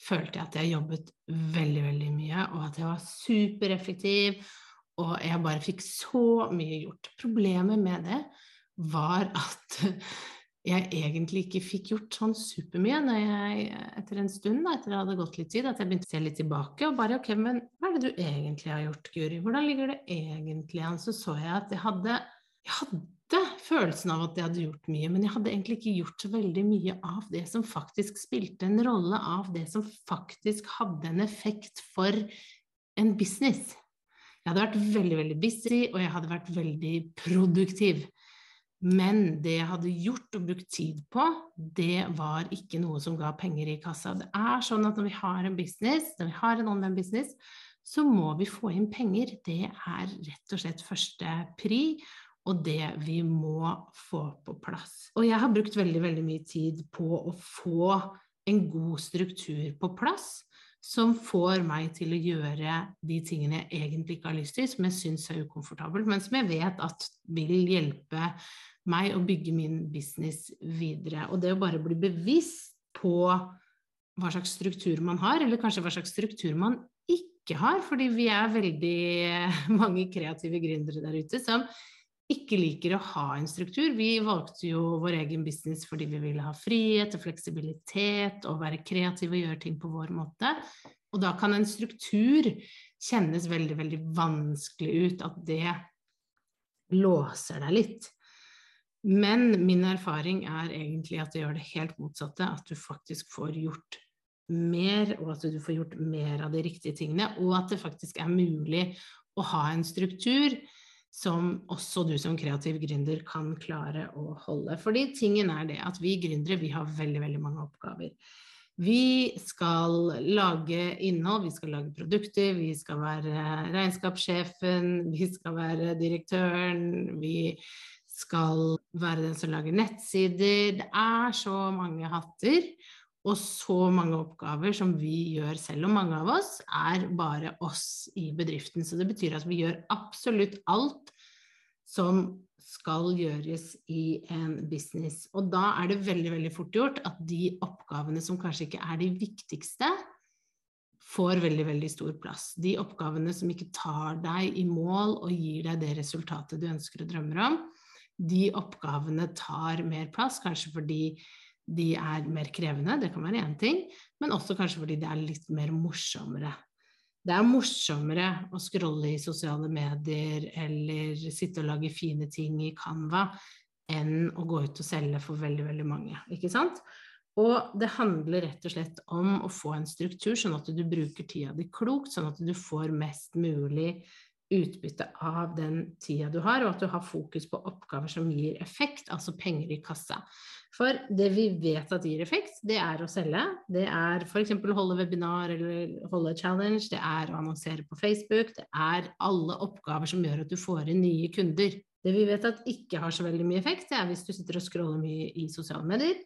følte jeg at jeg jobbet veldig, veldig mye, og at jeg var supereffektiv, og jeg bare fikk så mye gjort. Problemet med det var at jeg egentlig ikke fikk gjort sånn supermye når etter en stund, da, etter det hadde gått litt tid, at jeg begynte å se litt tilbake og bare ok, men hva er det du egentlig har gjort, Guri? Hvordan ligger det egentlig an? Så så jeg at jeg hadde, jeg hadde følelsen av at jeg hadde gjort mye, men jeg hadde egentlig ikke gjort så veldig mye av det som faktisk spilte en rolle, av det som faktisk hadde en effekt for en business. Jeg hadde vært veldig, veldig busy, og jeg hadde vært veldig produktiv. Men det jeg hadde gjort og brukt tid på, det var ikke noe som ga penger i kassa. Det er sånn at når vi har en business, når vi har en online business, så må vi få inn penger. Det er rett og slett første pri og det vi må få på plass. Og jeg har brukt veldig, veldig mye tid på å få en god struktur på plass som får meg til å gjøre de tingene jeg egentlig ikke har lyst til, som jeg syns er ukomfortabelt, men som jeg vet at vil hjelpe meg å bygge min business videre. Og det å bare bli bevisst på hva slags struktur man har, eller kanskje hva slags struktur man ikke har, fordi vi er veldig mange kreative gründere der ute som ikke liker å ha en struktur. Vi valgte jo vår egen business fordi vi ville ha frihet og fleksibilitet og være kreative og gjøre ting på vår måte. Og da kan en struktur kjennes veldig, veldig vanskelig ut, at det låser deg litt. Men min erfaring er egentlig at det gjør det helt motsatte, at du faktisk får gjort mer, og at du får gjort mer av de riktige tingene, og at det faktisk er mulig å ha en struktur som også du som kreativ gründer kan klare å holde. Fordi tingen er det at vi gründere vi har veldig, veldig mange oppgaver. Vi skal lage innhold, vi skal lage produkter, vi skal være regnskapssjefen, vi skal være direktøren, vi skal være den som lager nettsider. Det er så mange hatter og så mange oppgaver som vi gjør selv, og mange av oss er bare oss i bedriften. Så det betyr at vi gjør absolutt alt som skal gjøres i en business. Og da er det veldig, veldig fort gjort at de oppgavene som kanskje ikke er de viktigste, får veldig, veldig stor plass. De oppgavene som ikke tar deg i mål og gir deg det resultatet du ønsker og drømmer om, de oppgavene tar mer plass, kanskje fordi de er mer krevende, det kan være én ting, men også kanskje fordi det er litt mer morsommere. Det er morsommere å scrolle i sosiale medier eller sitte og lage fine ting i Canva enn å gå ut og selge for veldig, veldig mange, ikke sant? Og det handler rett og slett om å få en struktur, sånn at du bruker tida di klokt, sånn at du får mest mulig utbytte av den tida du har, og at du har fokus på oppgaver som gir effekt, altså penger i kassa. For det vi vet at gir effekt, det er å selge. Det er f.eks. holde webinar eller holde challenge, det er å annonsere på Facebook, det er alle oppgaver som gjør at du får inn nye kunder. Det vi vet at ikke har så veldig mye effekt, det er hvis du sitter og scroller mye i sosiale medier.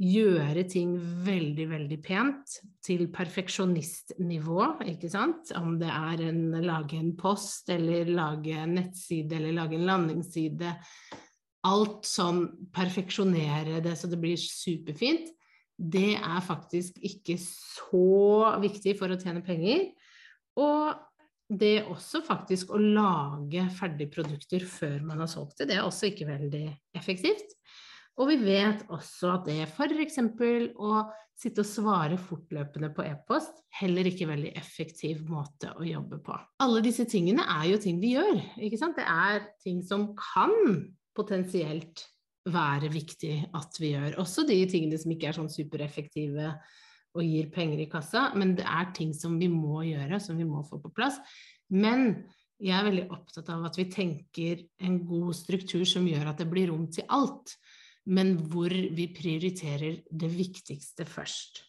Gjøre ting veldig, veldig pent til perfeksjonistnivå, ikke sant. Om det er en lage en post eller lage en nettside eller lage en landingsside alt sånn perfeksjonere det så det blir superfint, det er faktisk ikke så viktig for å tjene penger. Og det er også faktisk å lage ferdige produkter før man har solgt det, det er også ikke veldig effektivt. Og vi vet også at det f.eks. å sitte og svare fortløpende på e-post, heller ikke veldig effektiv måte å jobbe på. Alle disse tingene er jo ting vi gjør, ikke sant. Det er ting som kan potensielt være viktig at vi gjør. Også de tingene som ikke er sånn supereffektive og gir penger i kassa, men det er ting som vi må gjøre, som vi må få på plass. Men jeg er veldig opptatt av at vi tenker en god struktur som gjør at det blir rom til alt men hvor vi prioriterer det viktigste først.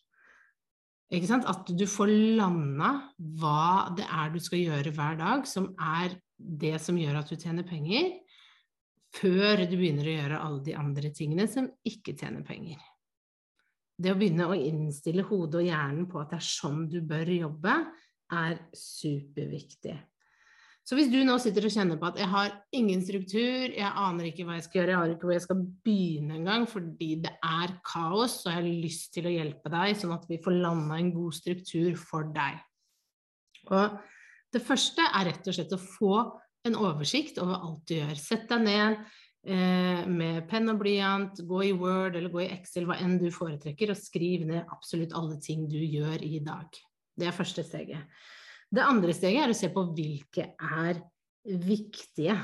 At du får landa hva det er du skal gjøre hver dag, som er det som gjør at du tjener penger, før du begynner å gjøre alle de andre tingene som ikke tjener penger. Det å begynne å innstille hodet og hjernen på at det er sånn du bør jobbe, er superviktig. Så hvis du nå sitter og kjenner på at jeg har ingen struktur, jeg aner ikke hva jeg skal gjøre, jeg har ikke hvor jeg skal begynne engang fordi det er kaos, så jeg har lyst til å hjelpe deg, sånn at vi får landa en god struktur for deg. Og det første er rett og slett å få en oversikt over alt du gjør. Sett deg ned eh, med penn og blyant, gå i Word eller gå i Excel, hva enn du foretrekker, og skriv ned absolutt alle ting du gjør i dag. Det er første steget. Det andre steget er å se på hvilke er viktige.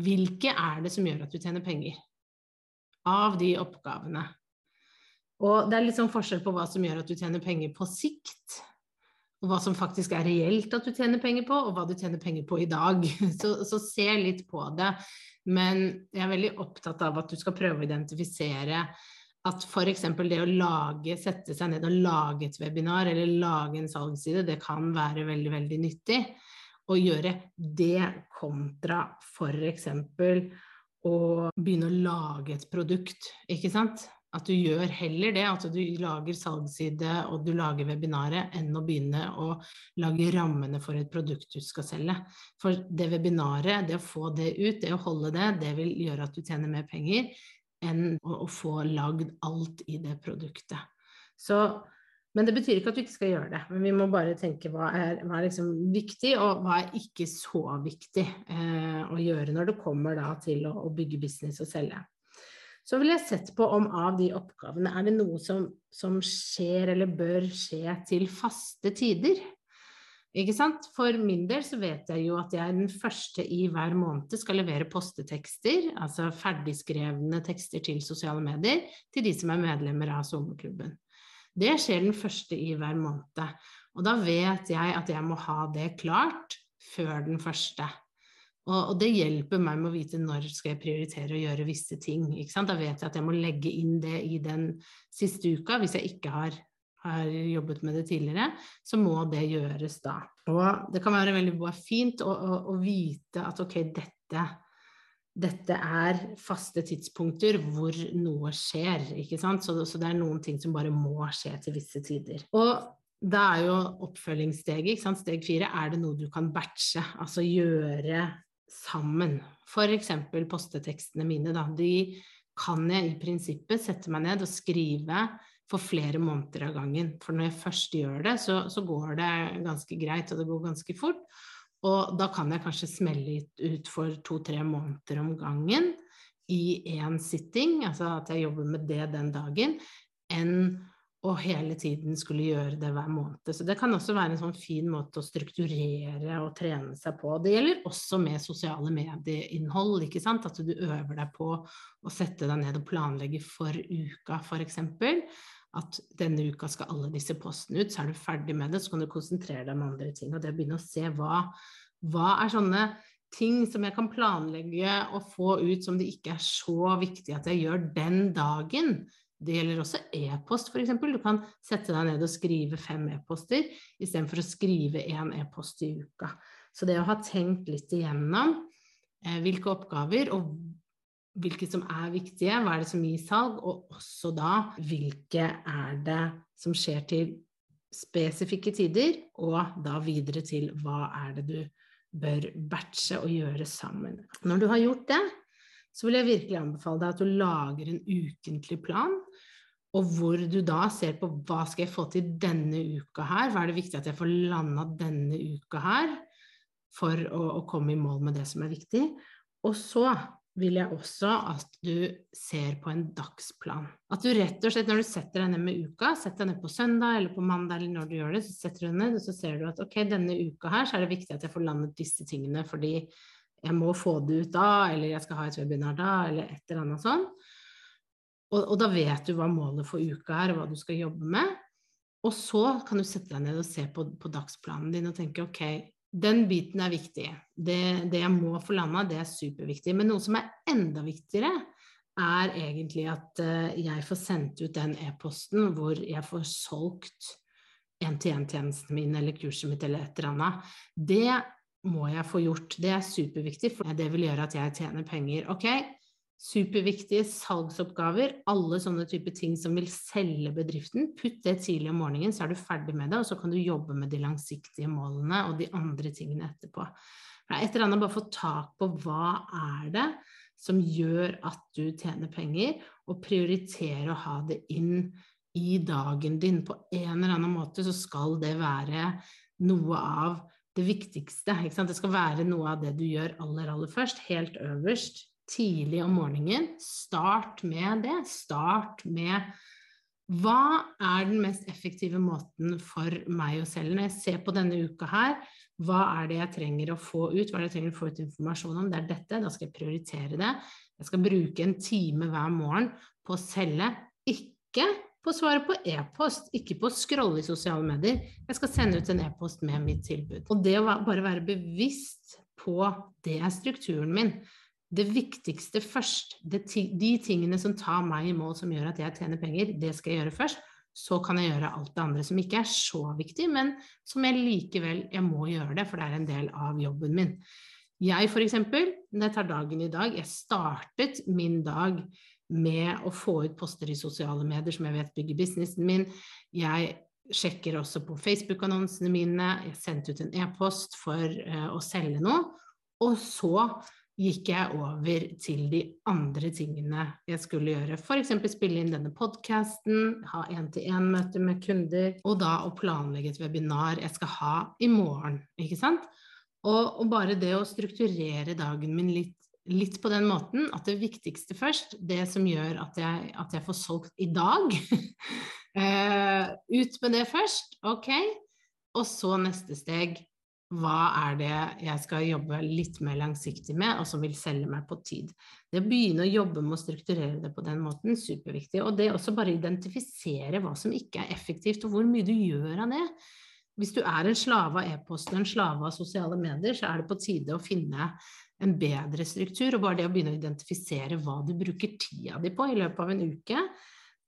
Hvilke er det som gjør at du tjener penger? Av de oppgavene. Og det er litt sånn forskjell på hva som gjør at du tjener penger på sikt, og hva som faktisk er reelt at du tjener penger på, og hva du tjener penger på i dag. Så, så se litt på det. Men jeg er veldig opptatt av at du skal prøve å identifisere at f.eks. det å lage, sette seg ned og lage et webinar eller lage en salgsside, det kan være veldig, veldig nyttig. Å gjøre det kontra f.eks. å begynne å lage et produkt, ikke sant. At du gjør heller det, at du lager salgsside og du lager webinaret, enn å begynne å lage rammene for et produkt du skal selge. For det webinaret, det å få det ut, det å holde det, det vil gjøre at du tjener mer penger enn å, få lagd alt i det produktet. Så, men det betyr ikke at vi ikke skal gjøre det. Men vi må bare tenke hva er, hva er liksom viktig, og hva er ikke så viktig eh, å gjøre når det kommer til å, å, bygge business og selge. Så vil jeg sett på om av de oppgavene er det noe som, som skjer eller bør skje til faste tider. Ikke sant? For min del så vet jeg jo at jeg den første i hver måned skal levere postetekster, altså ferdigskrevne tekster til sosiale medier, til de som er medlemmer av sommerklubben. Det skjer den første i hver måned. Og da vet jeg at jeg må ha det klart før den første. Og, det hjelper meg med å vite når skal jeg prioritere å gjøre visse ting. Da vet jeg at jeg må legge inn det i den siste uka hvis jeg ikke har har jobbet med det tidligere, så må det gjøres da. Og det kan være veldig fint å, å, å vite at ok, dette, dette er faste tidspunkter hvor noe skjer, ikke sant. Så, så, det er noen ting som bare må skje til visse tider. Og da er jo oppfølgingssteget, ikke sant? steg fire, er det noe du kan batche, altså gjøre sammen. Eksempel postetekstene mine, da. De kan jeg i prinsippet sette meg ned og skrive for flere måneder av gangen. For når jeg først gjør det, så, så, går det ganske greit, og det går ganske fort. Og da kan jeg kanskje smelle ut for to-tre måneder om gangen i én sitting, altså at jeg jobber med det den dagen, enn å hele tiden skulle gjøre det hver måned. Så det kan også være en sånn fin måte å strukturere og trene seg på. Det gjelder også med sosiale medieinnhold, ikke sant. At du øver deg på å sette deg ned og planlegge for uka, f.eks at denne uka skal alle disse postene ut, så er du ferdig med det, så kan du konsentrere deg om andre ting. Og det å begynne å se hva, hva er sånne ting som jeg kan planlegge og få ut som det ikke er så viktig at jeg gjør den dagen. Det gjelder også e-post, f.eks. Du kan sette deg ned og skrive fem e-poster istedenfor å skrive én e-post i uka. Så det å ha tenkt litt igjennom eh, hvilke oppgaver og hvilke som er viktige, hva er det som gir salg, og også da hvilke er det som skjer til spesifikke tider, og da videre til hva er det du bør batche og gjøre sammen. Når du har gjort det, så vil jeg virkelig anbefale deg at du lager en ukentlig plan, og hvor du da ser på hva skal jeg få til denne uka her, hva er det viktig at jeg får landa denne uka her for å, å komme i mål med det som er viktig. Og så vil jeg også at du ser på en dagsplan. At du rett og slett, når du setter deg ned med uka, setter deg ned på søndag eller på mandag eller når du gjør det, så setter du deg ned og så ser du at ok, denne uka her så er det viktig at jeg får landet disse tingene fordi jeg må få det ut da, eller jeg skal ha et webinar da, eller et eller annet sånn. Og, og da vet du hva målet for uka er, og hva du skal jobbe med. Og så kan du sette deg ned og se på, på dagsplanen din og tenke ok, den biten er viktig. Det, det jeg må få landa, det er superviktig. Men noe som er enda viktigere, er egentlig at uh, jeg får sendt ut den e-posten hvor jeg får solgt én-til-én-tjenesten min eller kurset mitt eller et eller annet. Det må jeg få gjort. Det er superviktig, for det vil gjøre at jeg tjener penger. Ok, superviktige salgsoppgaver, alle sånne typer ting som vil selge bedriften. Putt det tidlig om morgenen, så er du ferdig med det, og så kan du jobbe med de langsiktige målene og de andre tingene etterpå. Et eller annet bare få tak på hva er det som gjør at du tjener penger, og prioritere å ha det inn i dagen din. På en eller annen måte så skal det være noe av det viktigste. Det skal være noe av det du gjør aller, aller først, helt øverst tidlig om morgenen. Start med det. Start med hva er den mest effektive måten for meg å selge? Når jeg ser på denne uka her, hva er det jeg trenger å få ut? Hva er det jeg trenger å få ut informasjon om? Det er dette. Da skal jeg prioritere det. Jeg skal bruke en time hver morgen på å selge. Ikke på å svare på e-post, ikke på å scrolle i sosiale medier. Jeg skal sende ut en e-post med mitt tilbud. Og det å bare være bevisst på det er strukturen min det viktigste først. Det, de tingene som tar meg i mål, som gjør at jeg tjener penger, det skal jeg gjøre først. Så kan jeg gjøre alt det andre som ikke er så viktig, men som jeg likevel jeg må gjøre det, for det er en del av jobben min. Jeg eksempel, når jeg tar dagen i dag, jeg startet min dag med å få ut poster i sosiale medier som jeg vet bygger businessen min. Jeg sjekker også på Facebook-annonsene mine, jeg sendte ut en e-post for uh, å selge noe. Og så gikk jeg over til de andre tingene jeg skulle gjøre. F.eks. spille inn denne podkasten, ha én-til-én-møter med kunder, og da å planlegge et webinar jeg skal ha i morgen. ikke sant? Og, og bare det å strukturere dagen min litt, litt, på den måten at det viktigste først, det som gjør at jeg, at jeg får solgt i dag uh, Ut med det først, ok? Og så neste steg hva er det jeg skal jobbe litt mer langsiktig med, og som vil selge meg på tid. Det å begynne å jobbe med å strukturere det på den måten, superviktig. Og det også bare identifisere hva som ikke er effektivt, og hvor mye du gjør av det. Hvis du er en slave av e-posten, en slave av sosiale medier, så er det på tide å finne en bedre struktur. Og bare det å begynne å identifisere hva du bruker tida di på i løpet av en uke,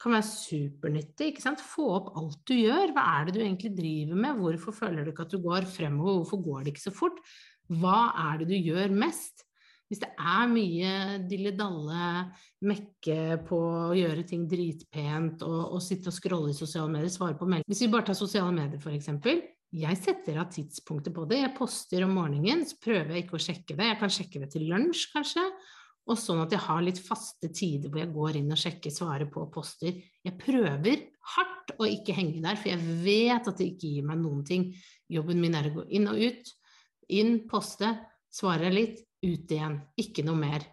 kan være supernyttig. ikke sant? Få opp alt du gjør. Hva er det du egentlig driver med? Hvorfor føler du ikke at du går fremover? Hvorfor går det ikke så fort? Hva er det du gjør mest? Hvis det er mye dille-dalle, mekke på å gjøre ting dritpent og, og sitte og scrolle i sosiale medier, svare på meldinger Hvis vi bare tar sosiale medier, f.eks. Jeg setter av tidspunktet på det. Jeg poster om morgenen, så prøver jeg ikke å sjekke det. Jeg kan sjekke det til lunsj, kanskje. Og sånn at jeg har litt faste tider hvor jeg går inn og sjekker, svarer på poster. Jeg prøver hardt å ikke henge der, for jeg vet at det ikke gir meg noen ting. Jobben min er å gå inn og ut. Inn, poste, svare litt, ut igjen. Ikke noe mer.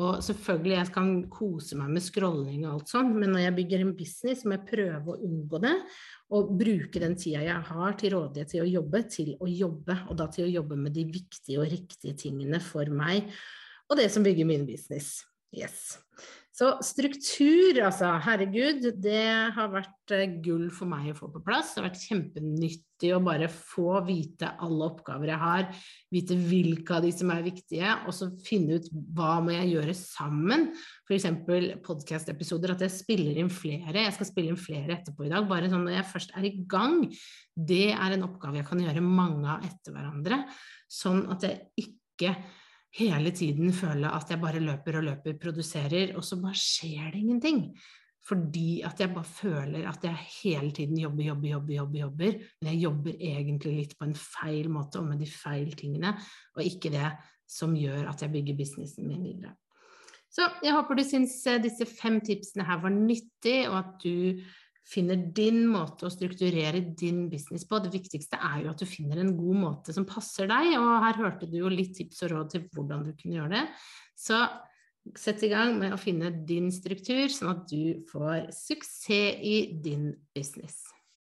Og selvfølgelig, jeg kan kose meg med scrolling og alt sånt, men når jeg bygger en business, må jeg prøve å unngå det. Og bruke den tida jeg har til rådighet til å jobbe, til å jobbe. Og da til å jobbe med de viktige og riktige tingene for meg og det som bygger min business. Yes. Så struktur, altså, herregud, det har vært eh, gull for meg å få på plass. Det har vært kjempenyttig å bare få vite alle oppgaver jeg har, vite hvilke av de som er viktige, og så finne ut hva må jeg gjøre sammen. F.eks. podkast-episoder, at jeg spiller inn flere. Jeg skal spille inn flere etterpå i dag. Bare sånn når jeg først er i gang. Det er en oppgave jeg kan gjøre mange av etter hverandre, sånn at jeg ikke hele tiden føle at jeg bare løper og løper, produserer, og så bare skjer det ingenting. Fordi at jeg bare føler at jeg hele tiden jobber, jobber, jobber, jobber, jobber. Men jeg jobber egentlig litt på en feil måte og med de feil tingene, og ikke det som gjør at jeg bygger businessen min videre. Så jeg håper du syns eh, disse fem tipsene her var nyttig, og at du finner din måte å strukturere din business på. Det viktigste er jo at du finner en god måte som passer deg, og her hørte du jo litt tips og råd til hvordan du kunne gjøre det. Så sett i gang med å finne din struktur, sånn at du får suksess i din business.